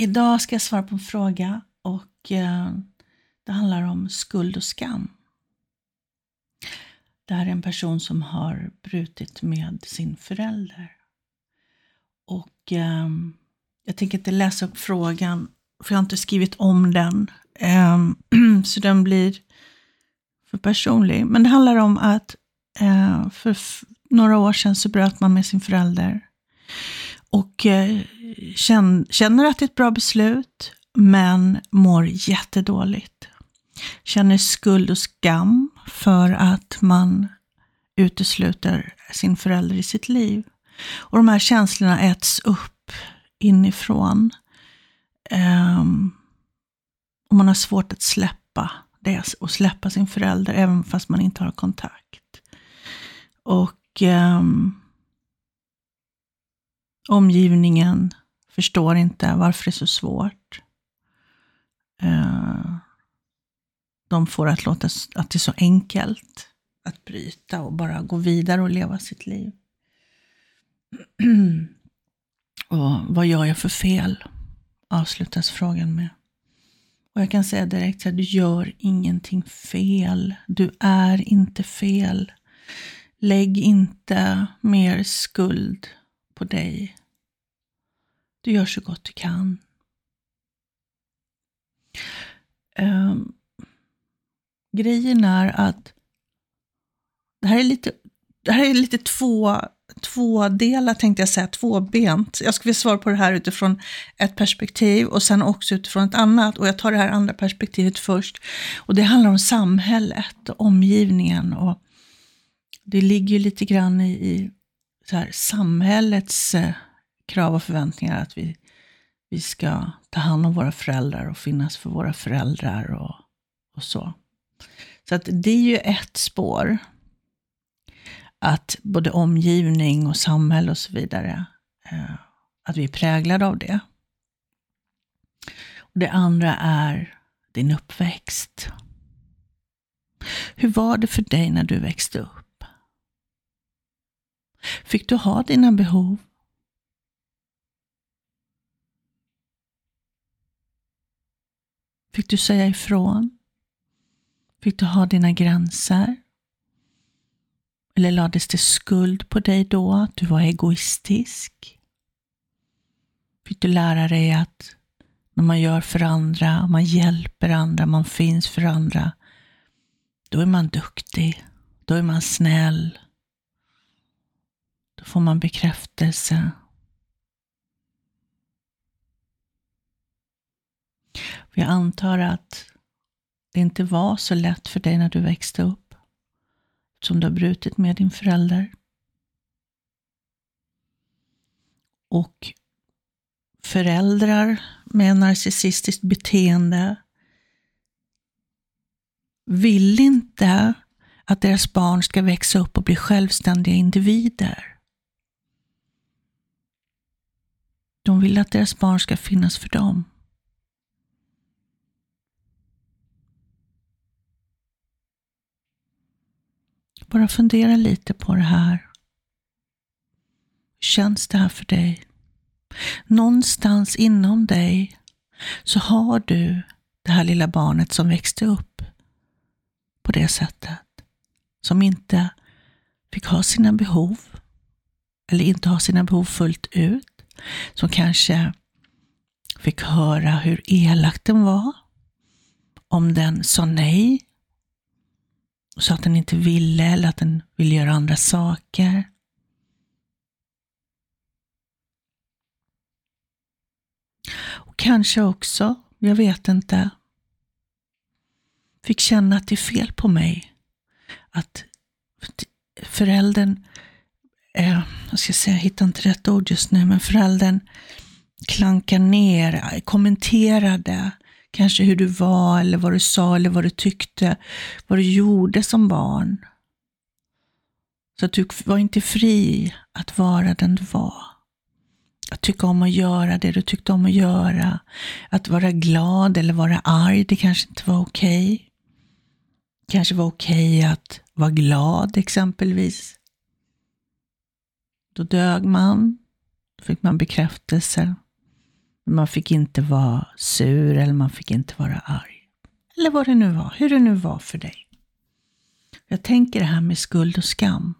idag ska jag svara på en fråga och eh, det handlar om skuld och skam. Det här är en person som har brutit med sin förälder. Och ehm, jag tänker inte läsa upp frågan, för jag har inte skrivit om den. Ehm, så den blir för personlig. Men det handlar om att eh, för några år sedan så bröt man med sin förälder. Och eh, känner att det är ett bra beslut, men mår jättedåligt. Känner skuld och skam för att man utesluter sin förälder i sitt liv. Och de här känslorna äts upp inifrån. Um, och man har svårt att släppa det och släppa sin förälder även fast man inte har kontakt. Och um, omgivningen förstår inte varför det är så svårt. Eh, de får att låta att det är så enkelt att bryta och bara gå vidare och leva sitt liv. och vad gör jag för fel? Avslutas frågan med. Och jag kan säga direkt att du gör ingenting fel. Du är inte fel. Lägg inte mer skuld på dig. Du gör så gott du kan. Um, grejen är att det här är lite, det här är lite två, två delar tänkte jag säga, tvåbent. Jag ska vilja svara på det här utifrån ett perspektiv och sen också utifrån ett annat. Och jag tar det här andra perspektivet först. Och det handlar om samhället och omgivningen och det ligger ju lite grann i, i så här, samhällets eh, krav och förväntningar att vi, vi ska ta hand om våra föräldrar och finnas för våra föräldrar och, och så. Så att det är ju ett spår. Att både omgivning och samhälle och så vidare, eh, att vi är präglade av det. Och det andra är din uppväxt. Hur var det för dig när du växte upp? Fick du ha dina behov? Fick du säga ifrån? Fick du ha dina gränser? Eller lades det skuld på dig då, att du var egoistisk? Fick du lära dig att när man gör för andra, man hjälper andra, man finns för andra, då är man duktig, då är man snäll, då får man bekräftelse. jag antar att det inte var så lätt för dig när du växte upp, som du har brutit med din förälder. Och föräldrar med narcissistiskt beteende vill inte att deras barn ska växa upp och bli självständiga individer. De vill att deras barn ska finnas för dem. Bara fundera lite på det här. Hur känns det här för dig? Någonstans inom dig så har du det här lilla barnet som växte upp på det sättet. Som inte fick ha sina behov eller inte ha sina behov fullt ut som kanske fick höra hur elak den var, om den sa nej, sa att den inte ville eller att den ville göra andra saker. Och kanske också, jag vet inte, fick känna att det är fel på mig. Att föräldern eh, jag ska säga, jag hittar inte rätt ord just nu, men föräldern klankar ner, eh, kommenterade kanske hur du var eller vad du sa eller vad du tyckte, vad du gjorde som barn. Så att du var inte fri att vara den du var. Att tycka om att göra det du tyckte om att göra. Att vara glad eller vara arg, det kanske inte var okej. Okay. kanske var okej okay att vara glad exempelvis. Då dög man. Då fick man bekräftelse. Man fick inte vara sur eller man fick inte vara arg. Eller vad det nu var, hur det nu var för dig. Jag tänker det här med skuld och skam.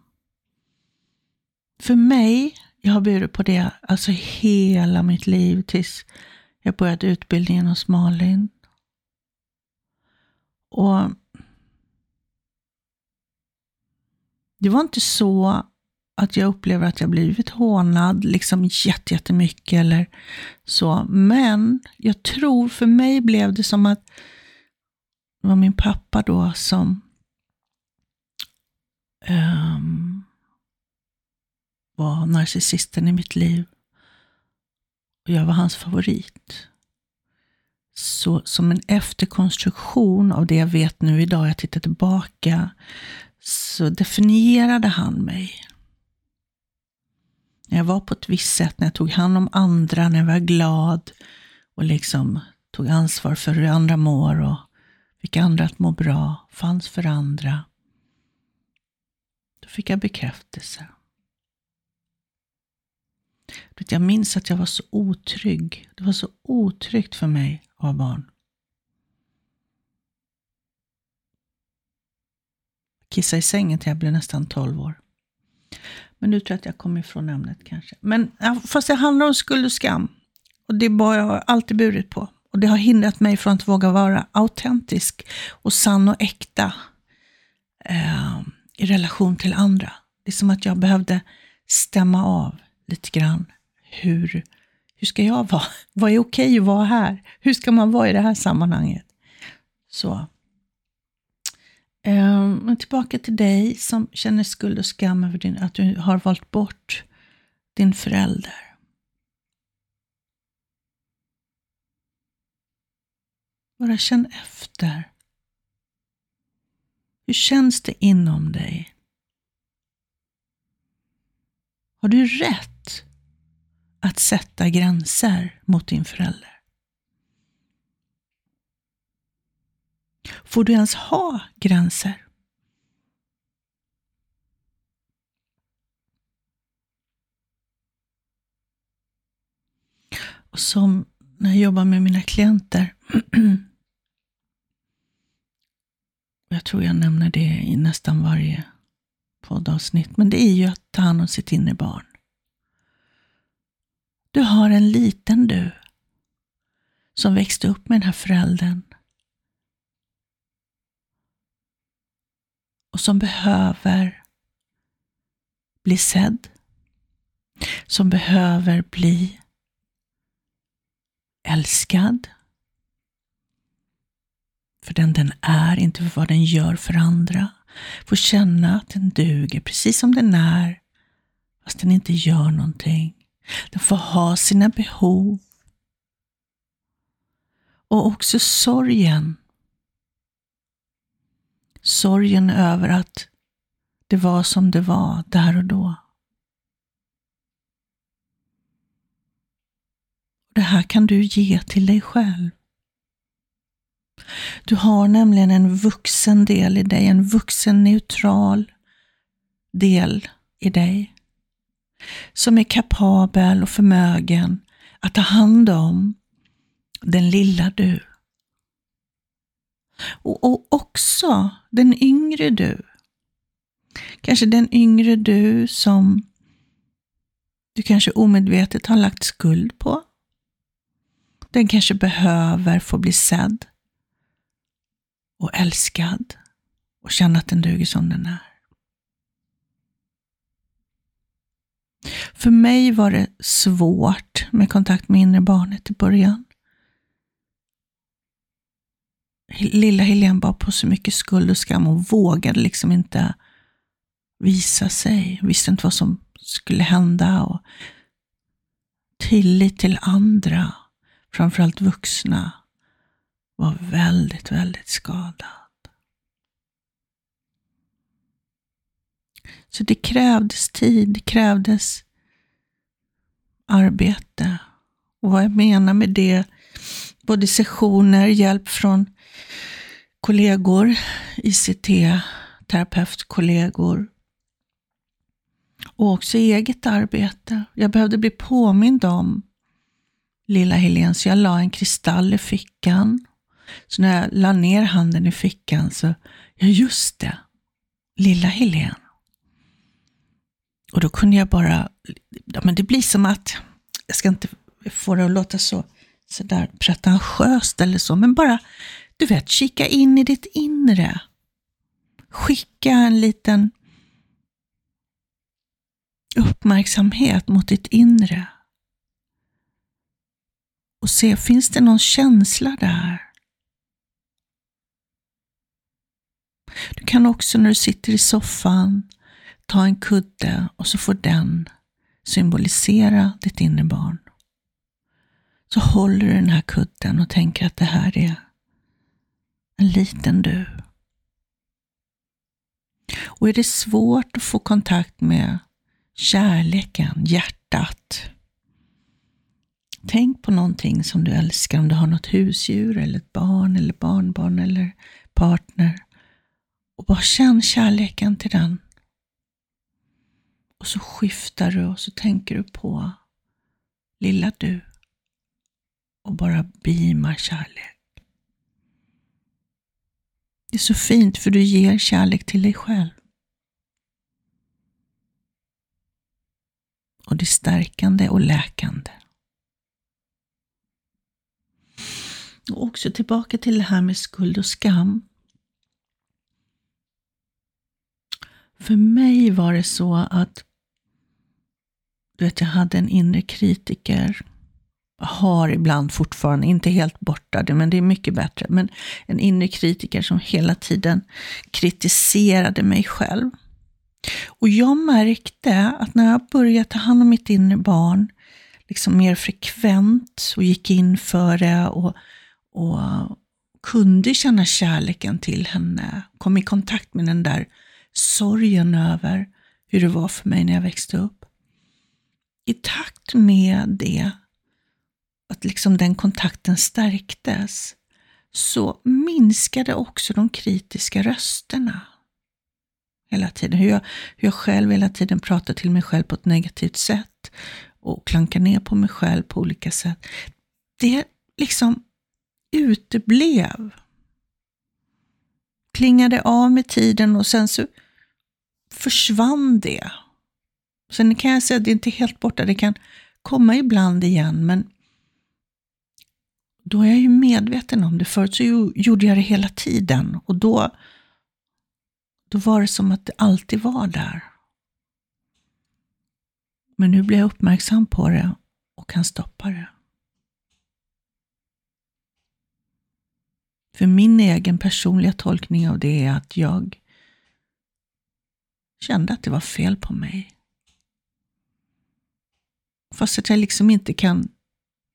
För mig, jag har burit på det alltså hela mitt liv tills jag började utbildningen hos Malin. Och det var inte så att jag upplever att jag blivit hånad liksom jättemycket eller så. Men jag tror för mig blev det som att det var min pappa då som um, var narcissisten i mitt liv. Och jag var hans favorit. Så som en efterkonstruktion av det jag vet nu idag, jag tittar tillbaka, så definierade han mig. När jag var på ett visst sätt, när jag tog hand om andra, när jag var glad och liksom tog ansvar för hur andra mår och fick andra att må bra, fanns för andra. Då fick jag bekräftelse. Jag minns att jag var så otrygg. Det var så otryggt för mig att ha barn. Kissa i sängen till jag blev nästan 12 år. Men nu tror jag att jag kommer ifrån ämnet kanske. Men fast det handlar om skuld och skam. Och det har jag alltid burit på. Och det har hindrat mig från att våga vara autentisk och sann och äkta eh, i relation till andra. Det är som att jag behövde stämma av lite grann. Hur, hur ska jag vara? Vad är okej att vara här? Hur ska man vara i det här sammanhanget? Så. Eh, tillbaka till dig som känner skuld och skam över din, att du har valt bort din förälder. Bara känn efter. Hur känns det inom dig? Har du rätt att sätta gränser mot din förälder? Får du ens ha gränser? Och som när jag jobbar med mina klienter Jag tror jag nämner det i nästan varje poddavsnitt, men det är ju att ta hand om sitt inre barn. Du har en liten du som växte upp med den här föräldern och som behöver bli sedd, som behöver bli älskad, för den den är, inte för vad den gör för andra. Får känna att den duger precis som den är, fast den inte gör någonting. Den får ha sina behov. Och också sorgen. Sorgen över att det var som det var där och då. Det här kan du ge till dig själv. Du har nämligen en vuxen del i dig, en vuxen neutral del i dig som är kapabel och förmögen att ta hand om den lilla du. Och, och också den yngre du. Kanske den yngre du som du kanske omedvetet har lagt skuld på. Den kanske behöver få bli sedd och älskad och känna att den duger som den är. För mig var det svårt med kontakt med inre barnet i början. Lilla Helene bar på så mycket skuld och skam och vågade liksom inte visa sig. Visste inte vad som skulle hända. Och tillit till andra, framförallt vuxna, var väldigt, väldigt skadad. Så det krävdes tid, det krävdes arbete. Och vad jag menar med det, både sessioner, hjälp från kollegor, ICT, terapeutkollegor. Och också eget arbete. Jag behövde bli påmind om lilla Helene, så jag la en kristall i fickan. Så när jag la ner handen i fickan så, ja just det, lilla Helene. Och då kunde jag bara, ja men det blir som att, jag ska inte få det att låta så, sådär pretentiöst eller så, men bara, du vet, kika in i ditt inre. Skicka en liten uppmärksamhet mot ditt inre. Och se, finns det någon känsla där? Du kan också när du sitter i soffan ta en kudde och så får den symbolisera ditt inre barn. Så håller du den här kudden och tänker att det här är en liten du. Och är det svårt att få kontakt med kärleken, hjärtat. Tänk på någonting som du älskar, om du har något husdjur eller ett barn eller barnbarn eller partner. Och bara känn kärleken till den. Och så skiftar du och så tänker du på lilla du och bara beamar kärlek. Det är så fint för du ger kärlek till dig själv. Och det är stärkande och läkande. Och också tillbaka till det här med skuld och skam. För mig var det så att du vet, jag hade en inre kritiker. Har ibland fortfarande, inte helt borta, men det är mycket bättre. Men en inre kritiker som hela tiden kritiserade mig själv. Och jag märkte att när jag började ta hand om mitt inre barn, liksom mer frekvent och gick in för det och, och kunde känna kärleken till henne, kom i kontakt med den där sorgen över hur det var för mig när jag växte upp. I takt med det, att liksom den kontakten stärktes, så minskade också de kritiska rösterna hela tiden. Hur jag, hur jag själv hela tiden pratar till mig själv på ett negativt sätt och klankar ner på mig själv på olika sätt. Det liksom uteblev. Klingade av med tiden och sen så försvann det. Sen kan jag säga att det inte är helt borta, det kan komma ibland igen, men då är jag ju medveten om det. Förut så gjorde jag det hela tiden och då då var det som att det alltid var där. Men nu blir jag uppmärksam på det och kan stoppa det. För min egen personliga tolkning av det är att jag kände att det var fel på mig. Fast att jag liksom inte kan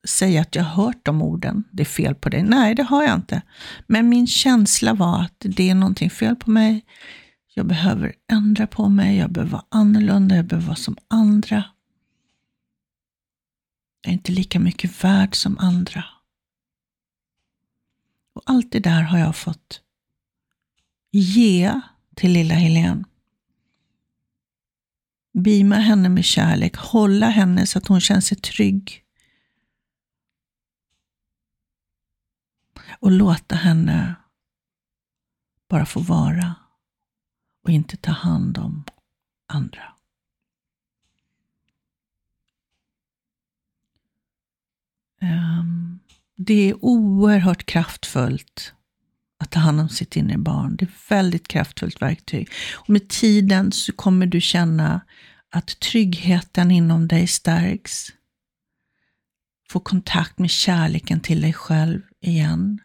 säga att jag har hört de orden, det är fel på dig. Nej, det har jag inte. Men min känsla var att det är någonting fel på mig. Jag behöver ändra på mig, jag behöver vara annorlunda, jag behöver vara som andra. Jag är inte lika mycket värd som andra. Och allt det där har jag fått ge till lilla Helene. Bima henne med kärlek, hålla henne så att hon känner sig trygg. Och låta henne bara få vara och inte ta hand om andra. Ehm, det är oerhört kraftfullt att ta hand om sitt inre barn. Det är ett väldigt kraftfullt verktyg. Och med tiden så kommer du känna att tryggheten inom dig stärks. Få kontakt med kärleken till dig själv igen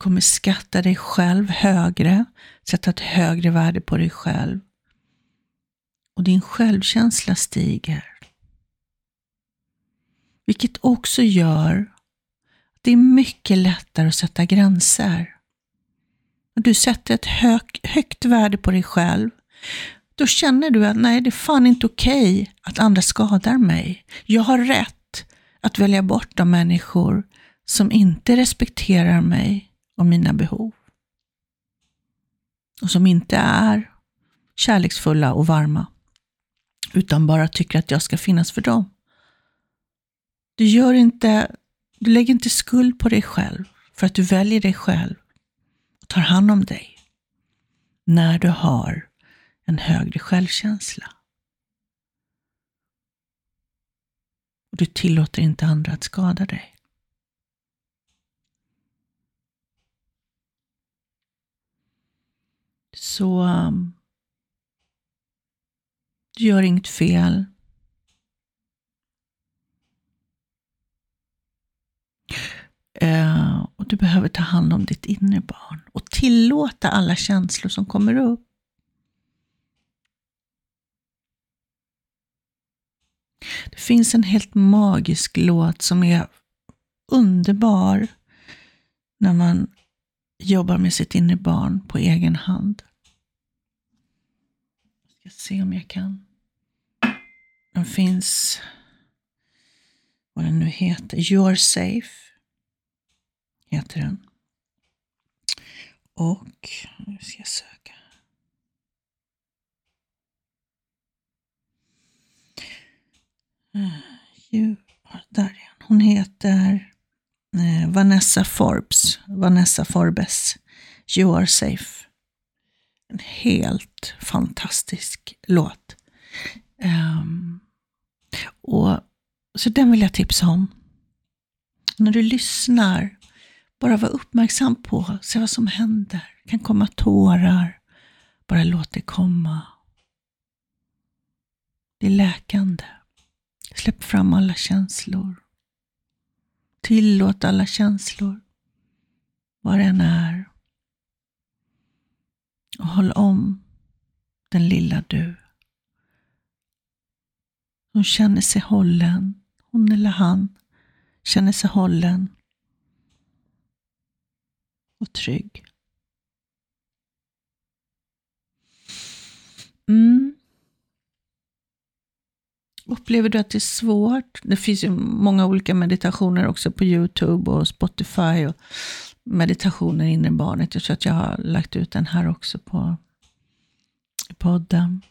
kommer skatta dig själv högre, sätta ett högre värde på dig själv. Och din självkänsla stiger. Vilket också gör att det är mycket lättare att sätta gränser. du sätter ett hög, högt värde på dig själv, då känner du att nej, det är fan inte okej okay att andra skadar mig. Jag har rätt att välja bort de människor som inte respekterar mig och mina behov. Och som inte är kärleksfulla och varma, utan bara tycker att jag ska finnas för dem. Du, gör inte, du lägger inte skuld på dig själv för att du väljer dig själv och tar hand om dig när du har en högre självkänsla. Och du tillåter inte andra att skada dig. Så um, du gör inget fel. Uh, och du behöver ta hand om ditt inre barn och tillåta alla känslor som kommer upp. Det finns en helt magisk låt som är underbar när man jobbar med sitt inre barn på egen hand. Ska se om jag kan. Den finns, vad den nu heter, You're Safe, heter den. Och, nu ska jag söka. Ah, där är hon. Hon heter eh, Vanessa Forbes. Vanessa Forbes. You are safe. En helt fantastisk låt. Um, och, så den vill jag tipsa om. När du lyssnar, bara var uppmärksam på, se vad som händer. Det kan komma tårar. Bara låt det komma. Det är läkande. Släpp fram alla känslor. Tillåt alla känslor, vad det än är. Och håll om den lilla du. Hon känner sig hållen, hon eller han känner sig hållen och trygg. Mm. Upplever du att det är svårt? Det finns ju många olika meditationer också på Youtube och Spotify och meditationer inre i barnet. Jag tror att jag har lagt ut den här också på podden.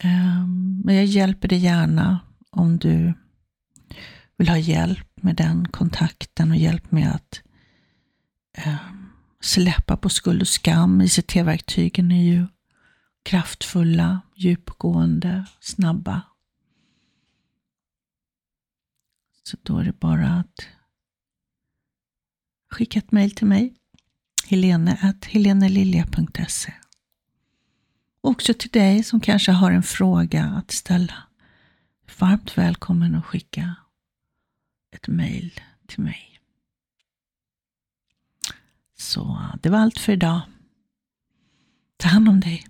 Ehm, men jag hjälper dig gärna om du vill ha hjälp med den kontakten och hjälp med att ehm, släppa på skuld och skam. ICT-verktygen är ju kraftfulla, djupgående, snabba Så då är det bara att skicka ett mejl till mig. Helene helenelilja.se Också till dig som kanske har en fråga att ställa. Varmt välkommen att skicka ett mejl till mig. Så det var allt för idag. Ta hand om dig.